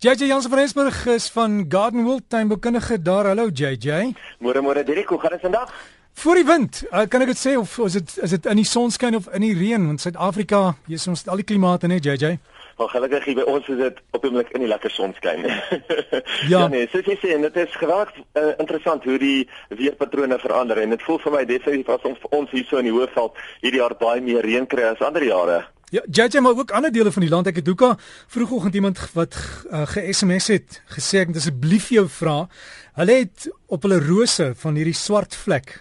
JJ Jansen van Esberg is van Gardenwold tuinbekundige daar. Hallo JJ. Môre môre Dirk, hoe gaan dit vandag? Voor die wind. Uh, kan ek dit sê of is dit is dit in die sonskyn of in die reën? Want Suid-Afrika, hier is ons al die klimate net JJ. Maar gelukkig hier by ons is dit op die oomblik in die lekker sonskyn. ja. ja nee, soos jy sê, dit is geweldig uh, interessant hoe die weerpatrone verander en dit voel vir my definitief asof ons hier so in die Hoëveld hierdie jaar baie meer reën kry as ander jare. Ja, JJ maar ook ander dele van die land. Ek het hoeka vroegoggend iemand wat uh, ge-SMS het gesê ek moet asseblief jou vra. Hulle het op hulle rose van hierdie swart vlek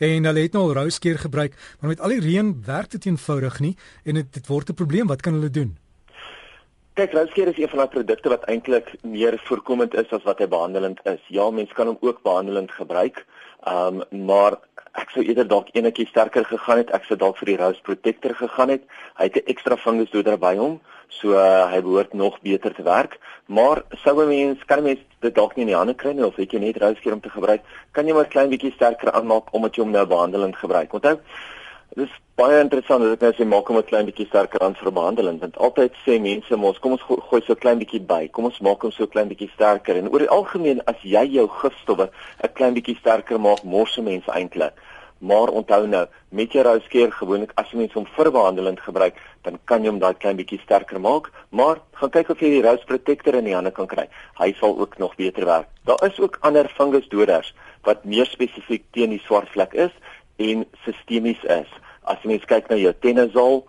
en hulle het nou al rouskeer gebruik, maar met al die reën werk dit eenvoudig nie en dit dit word 'n probleem. Wat kan hulle doen? Kyk, rouskeer is een van daai produkte wat eintlik meer voorkomend is as wat hy behandelend is. Ja, mense kan hom ook behandelend gebruik. Ehm um, maar ek sou eerder dalk enetjie sterker gegaan het. Ek sou dalk vir die Rose Protector gegaan het. Hy het 'n ekstra fungusdoder by hom, so uh, hy behoort nog beter te werk. Maar sou 'n mens kan mens dit dalk nie in die hande kry nie of het jy net Rose keer om te gebruik, kan jy maar klein bietjie sterker aanmaak omdat jy hom nou behandelend gebruik. Onthou, Dit is baie interessant dat ek nou sê maak hom 'n klein bietjie sterker aan vir behandeling want altyd sê mense mos kom ons gooi so 'n klein bietjie by. Kom ons maak hom so 'n klein bietjie sterker en oor die algemeen as jy jou gifstowwe 'n klein bietjie sterker maak, mors mense eintlik. Maar onthou nou, met jou rouskeer gewoonlik as jy mens hom vir behandeling gebruik, dan kan jy hom daai klein bietjie sterker maak, maar gaan kyk of jy die rose protector in die hande kan kry. Hy sal ook nog beter werk. Daar is ook ander fungusdoders wat meer spesifiek teen die swart vlek is en sistemies is. As jy mens kyk na jou Tenazol,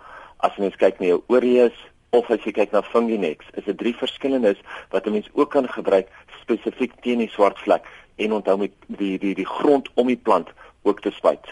as jy mens kyk na jou Oreus of as jy kyk na Funginex, is dit drie verskillendes wat 'n mens ook kan gebruik spesifiek teen die swart vlek en onthou met die die die grond om die plant ook te spuit.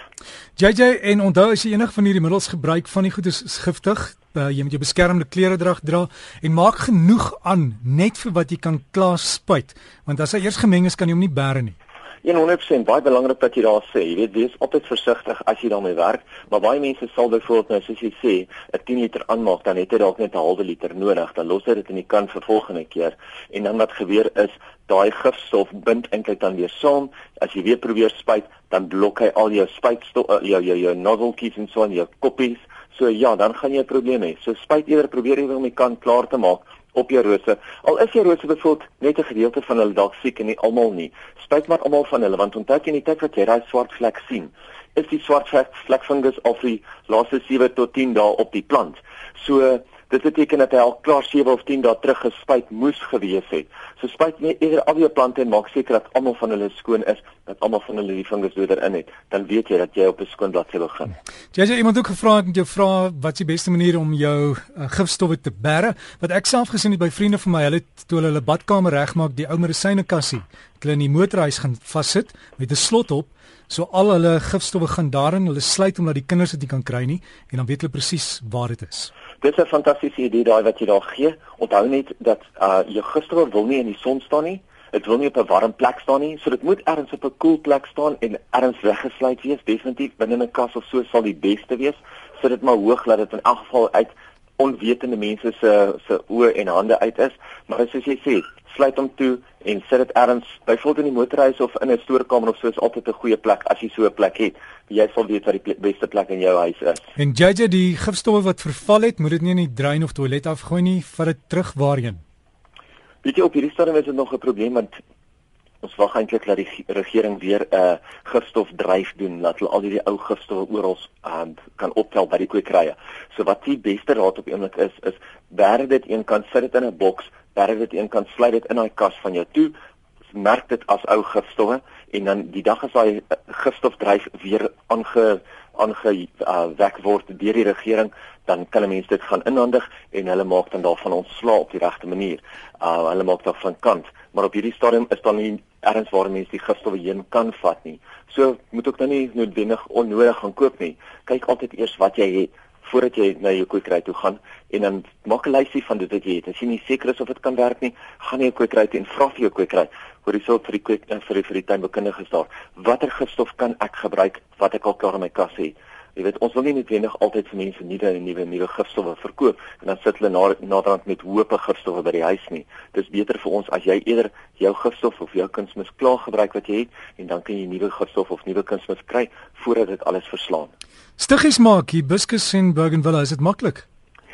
JJ en onthou as jy enig van hierdie middels gebruik van die goed is giftig, uh, jy moet jou beskermende klere dra dra en maak genoeg aan net vir wat jy kan klaar spuit, want as hy eers gemeng is kan jy hom nie bære nie. 100% baie belangrik dat jy daar sê, jy weet, wees altyd versigtig as jy daarmee werk, maar baie mense sal byvoorbeeld nou soos jy sê, 'n 10 liter aanmaak, dan het jy dalk net 'n halwe liter nodig, dan los jy dit in die kan vir volgende keer. En dan wat gebeur is, daai gifstof bind eintlik dan weer saam. As jy weer probeer spuit, dan blok hy al jou spuitstof, uh, jou jou jou nozzletjies en so aan jou koppies. So ja, dan gaan jy 'n probleem hê. So spuit eerder probeer jy om die kan klaar te maak op jou rose. Al is jou rose bevoeld net 'n gedeelte van hulle dalk siek en nie almal nie. Spuit maar almal van hulle want onthou jy in die tyd wat jy daai swart vlek sien, is die swart vlek al vir die laaste 7 tot 10 dae op die plant. So Dit beteken dat hy al klaar 7 of 10 dae terug gespuit moes gewees het. So spuit net eerder al jou plante en maak seker dat almal van hulle skoon is, dat almal van hulle die fungusdoder in het. Dan weet jy dat jy op 'n skoon bladsy begin. Jy het iemand ook gevra het jou vra wat is die beste manier om jou uh, gifstowwe te bære? Wat ek self gesien het by vriende van my, hulle toe hulle hulle badkamer regmaak, die ou medisynekassie, hulle in die motorhuis gaan vassit met 'n slot op. So al hulle gifstowwe gaan daarin, hulle sluit omdat die kinders dit nie kan kry nie en dan weet hulle presies waar dit is. Dit is 'n fantastiese idee daai wat jy daar gee. Onthou net dat uh jou gister wil nie in die son staan nie. Dit wil nie op 'n warm plek staan nie. So dit moet ergens op 'n koel plek staan en ergens weggesluit wees. Definitief binne 'n kas of so sal die beste wees. Sit dit maar hoog dat dit in elk geval uit onwetende mense se se oë en hande uit is. Maar soos jy sê, sluit hom toe en sit dit ergens byvoorbeeld in die motorhuis of in 'n stoorkamer of so is altyd 'n goeie plek as jy so 'n plek het. Jy sal weet wat die plek, beste plek in jou huis is. En JJ die gifstowwe wat verval het, moet dit nie in die drein of toilet afgooi nie, vat dit terug waarheen. Weet jy op hierdie stadium is dit nog 'n probleem want ons wag eintlik dat die regering weer 'n uh, gifstofdryf doen dat hulle al hierdie ou gifstowwe oral um, kan optel by die kwekerye. So wat die beste raad op oomblik is is berg dit een kant sit dit in 'n boks berg dit een kant sluit dit in daai kas van jou toe merk dit as ou gifstowwe en dan die dag as daai uh, gifstofdryf weer aange aange uh, word deur die regering dan kan mense dit gaan inhandig en hulle maak dan daarvan ontslaa op die regte manier. Uh hulle maak dit van kant, maar op hierdie stadium is dan nie erns waar mense die gifstowwe heen kan vat nie. So moet ook dan nie noodwendig onnodig gaan koop nie. Kyk altyd eers wat jy het voordat jy na jou kwekery toe gaan en dan maak 'n lysie van dit wat jy het. As jy nie seker is of dit kan werk nie, gaan jy jou kwekery toe en vra vir jou kwekery oor die soort vir die kweek en vir die vir die tuinbekundiges daar. Watter gifstof kan ek gebruik wat ek al klaar in my kas het? Jy weet ons wil nie noodwendig altyd vir mense nuwe en nuwe nuwe gifstowwe verkoop en dan sit hulle na naderhand met hoop gifstowwe by die huis nie. Dis beter vir ons as jy eerder jou gifstof of jou kunsmis klaar gebruik wat jy het en dan kan jy nuwe gifstof of nuwe kunsmis kry voordat dit alles verslaan. Stiggies maak hibiscus en bougainvillea, is dit maklik?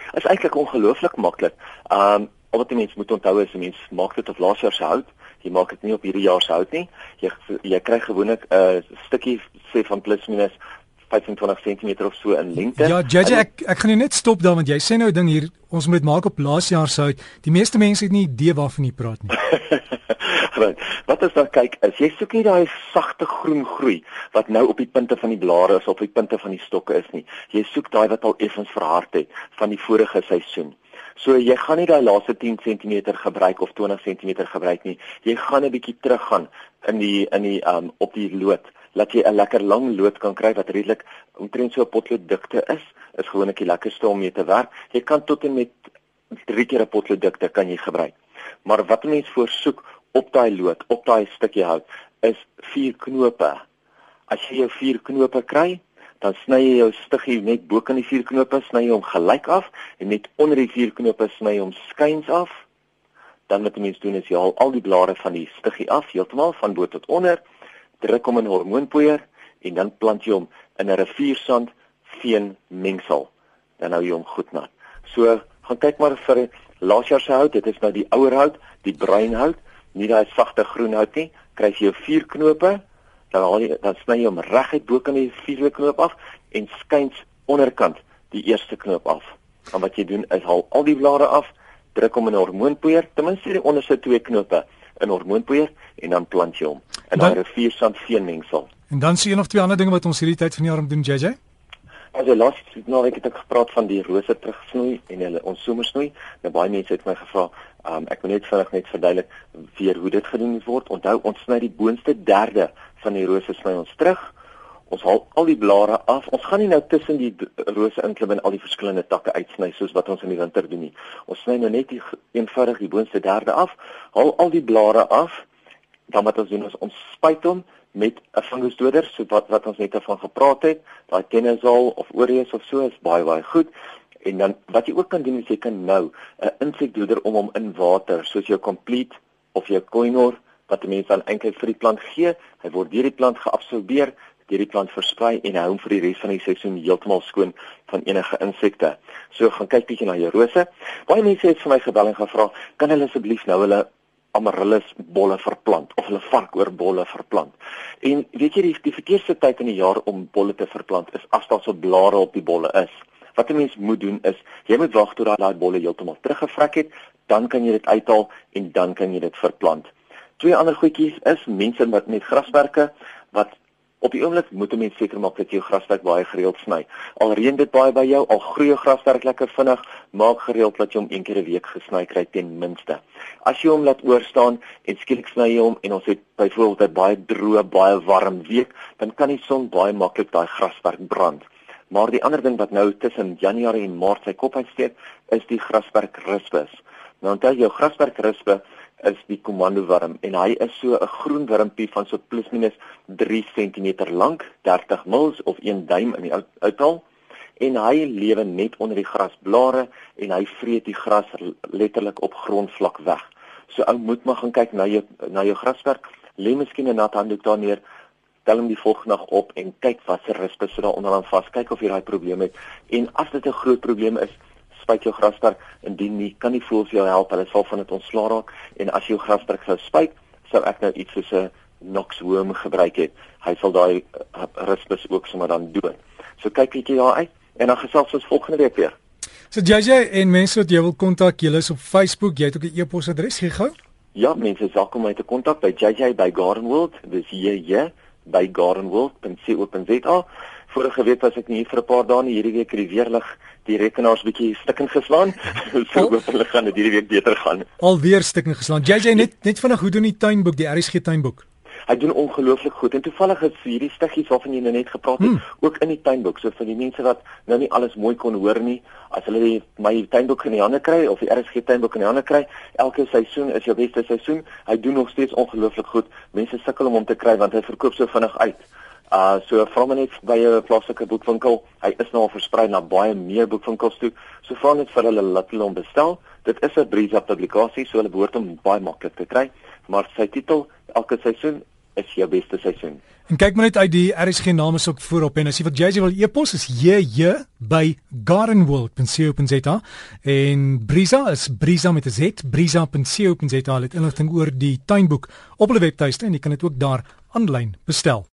Dit is eintlik ongelooflik maklik. Um al wat 'n mens moet onthou is 'n mens maak dit op laas jaar se hout, jy maak dit nie op hierdie jaar se hout nie. Jy jy kry gewoonlik 'n uh, stukkie sê van plus minus 25 cm of so in lengte. Ja, JJ, ek ek gaan jou net stop daar want jy sê nou 'n ding hier, ons moet maak op laas jaar se hout. Die meeste mense het nie idee waarvan jy praat nie. Right. Wat as dan kyk is jy soek nie daai sagte groen groei wat nou op die punte van die blare is of op die punte van die stokke is nie. Jy soek daai wat al effens verhard het van die vorige seisoen. So jy gaan nie daai laaste 10 cm gebruik of 20 cm gebruik nie. Jy gaan 'n bietjie teruggaan in die in die um op die lood dat jy 'n lekker lang lood kan kry wat redelik omtrent so 'n potlood dikte is. Is gewoonlik die lekkerste om mee te werk. Jy kan tot en met 3 keer 'n potlood dikte kan jy gebruik. Maar wat 'n mens voorsoek op daai lood, op daai stukkie hout is 4 knope. As jy jou 4 knope kry, dan sny jy jou stiggie net bo kan die vier knope sny hom gelyk af en net onder die vier knope sny hom skuins af. Dan wat jy moet doen is jy haal al die blare van die stiggie af heeltemal van bo tot onder, druk hom in hormoonpoeier en dan plant jy hom in 'n riviersand veen mengsel. Dan hou jy hom goed nat. So gaan kyk maar vir laas jaar se hout, dit is nou die ouer hout, die bruin hout, nie daai sagte groen hout nie. Kry jy jou vier knope dan haal jy dan sny jy hom reguit bo kan die vierde knoop af en skuins onderkant die eerste knoop af. Dan wat jy doen is haal al die blare af, druk hom in 'n hormoonpoeier, ten minste die onderste twee knope in hormoonpoeier en dan plant jy hom in 'n riviersand veenmengsel. En dan sien jy nog twee ander dinge wat ons hierdie tyd van die jaar om doen JJ? As jy laas nou ek het ek gepraat van die rose terugsnoei en hulle ons somersnoei. Nou baie mense het my gevra, um, ek wil net vinnig net verduidelik weer hoe dit gedoen word. Onthou ons sny die boonste derde van die rose sny ons terug. Ons haal al die blare af. Ons gaan nie nou tussen die rose inklim en al die verskillende takke uitsny soos wat ons in die winter doen nie. Ons sny nou net die eenvoudig die boonste derde af, haal al die blare af. Dan wat ons doen is ons spuit hom met 'n fungusdoder so wat wat ons net van gepraat het. Daai Kenazol of Oreus of so is baie baie goed. En dan wat jy ook kan doen is jy kan nou 'n insekdoder om hom in water soos jou complete of jou koinor wat die mens dan eintlik vir die plant gee. Hy word deur die plant geabsorbeer, deur die plant versprei en hou hom vir die res van die seisoen heeltemal skoon van enige insekte. So gaan kyk bietjie na jou rose. Baie mense het vir my gebel en gevra, kan hulle asseblief nou hulle amaryllis bolle verplant of hulle varkoorbolle verplant. En weet jy die, die verkeerde tyd in die jaar om bolle te verplant is as daar so blare op die bolle is. Wat 'n mens moet doen is jy moet wag tot daai bolle heeltemal teruggevrek het, dan kan jy dit uithaal en dan kan jy dit verplant. Twee ander goedjies is mense wat met graswerke wat op die oomblik moet 'n mens seker maak dat jy jou graswerk baie gereeld sny. Al reën dit baie by jou, al groei jou graswerk lekker vinnig, maak gereeld dat jy hom een keer 'n week gesny kry ten minste. As jy hom laat oor staan en skielik sny jy hom en ons het byvoorbeeld 'n baie droë, baie warm week, dan kan die son baie maklik daai graswerk brand. Maar die ander ding wat nou tussen Januarie en Maart sy kop uitsteek, is die graswerk rispus. Nou onthou jou graswerk rispus is die komando worm en hy is so 'n groen wurmpie van so plus minus 3 cm lank, 30 mils of 1 duim in die uithaal. En hy lewe net onder die grasblare en hy vreet die gras letterlik op grondvlak weg. So ou moet maar gaan kyk na jou na jou graswerk, lê miskien 'n nat handdoek daar neer, tel hom die volgende dag op en kyk wat se rispe so daar onderaan vas, kyk of jy daai probleem het. En as dit 'n groot probleem is, spuit jou grasperk indien nie kan nie voel vir jou help. Hulle sal van dit ontslaa raak. En as jou grasperk sou spuit sou ek nou iets soos 'n noxworm gebruik het. Hy sal daai uh, rispus ook sommer dan doen so kyk bietjie daar uit en dan gesels ons volgende week weer. So JJ en mense wat jy wil kontak jy is op Facebook jy het ook 'n e-posadres gee gou. Ja mense is welkom om my te kontak by JJ by Gardenworld dis jy by gardenworld.co.za vorige week was ek nie hier vir 'n paar dae nie hierdie week het die weerlig die rekenaars bietjie stikken geslaan. so hoop hulle gaan dit hierdie week beter gaan. Alweer stikken geslaan. JJ net net vinnig hoe doen die tuinboek, die RSG tuinboek? Hy doen ongelooflik goed en toevallig is hierdie stiggies waarvan jy nou net gepraat het hmm. ook in die tuinboek. So vir die mense wat nou nie alles mooi kon hoor nie, as hulle die my tuinboek in die hande kry of die RSG tuinboek in die hande kry, elke seisoen is jou beste seisoen. Hy doen nog steeds ongelooflik goed. Mense sukkel om hom te kry want hy verkoop so vinnig uit. Uh so vra maar net by 'n plaaslike boekwinkel. Hy is nou al versprei na baie meer boekwinkels toe. So vra net vir hulle laat hulle hom bestel. Dit is 'n Brisa publikasie, so hulle behoort hom baie maklik te kry. Maar sy titel elke seisoen is jou beste seisoen. En kyk maar net uit die RSG naam is ook voorop en as jy vir JJ wil e-pos is jj by gardenworld.co.za en Brisa is Brisa met 'n z brisa.co.za het inligting oor die tuinboek op hulle webtuiste en jy kan dit ook daar aanlyn bestel.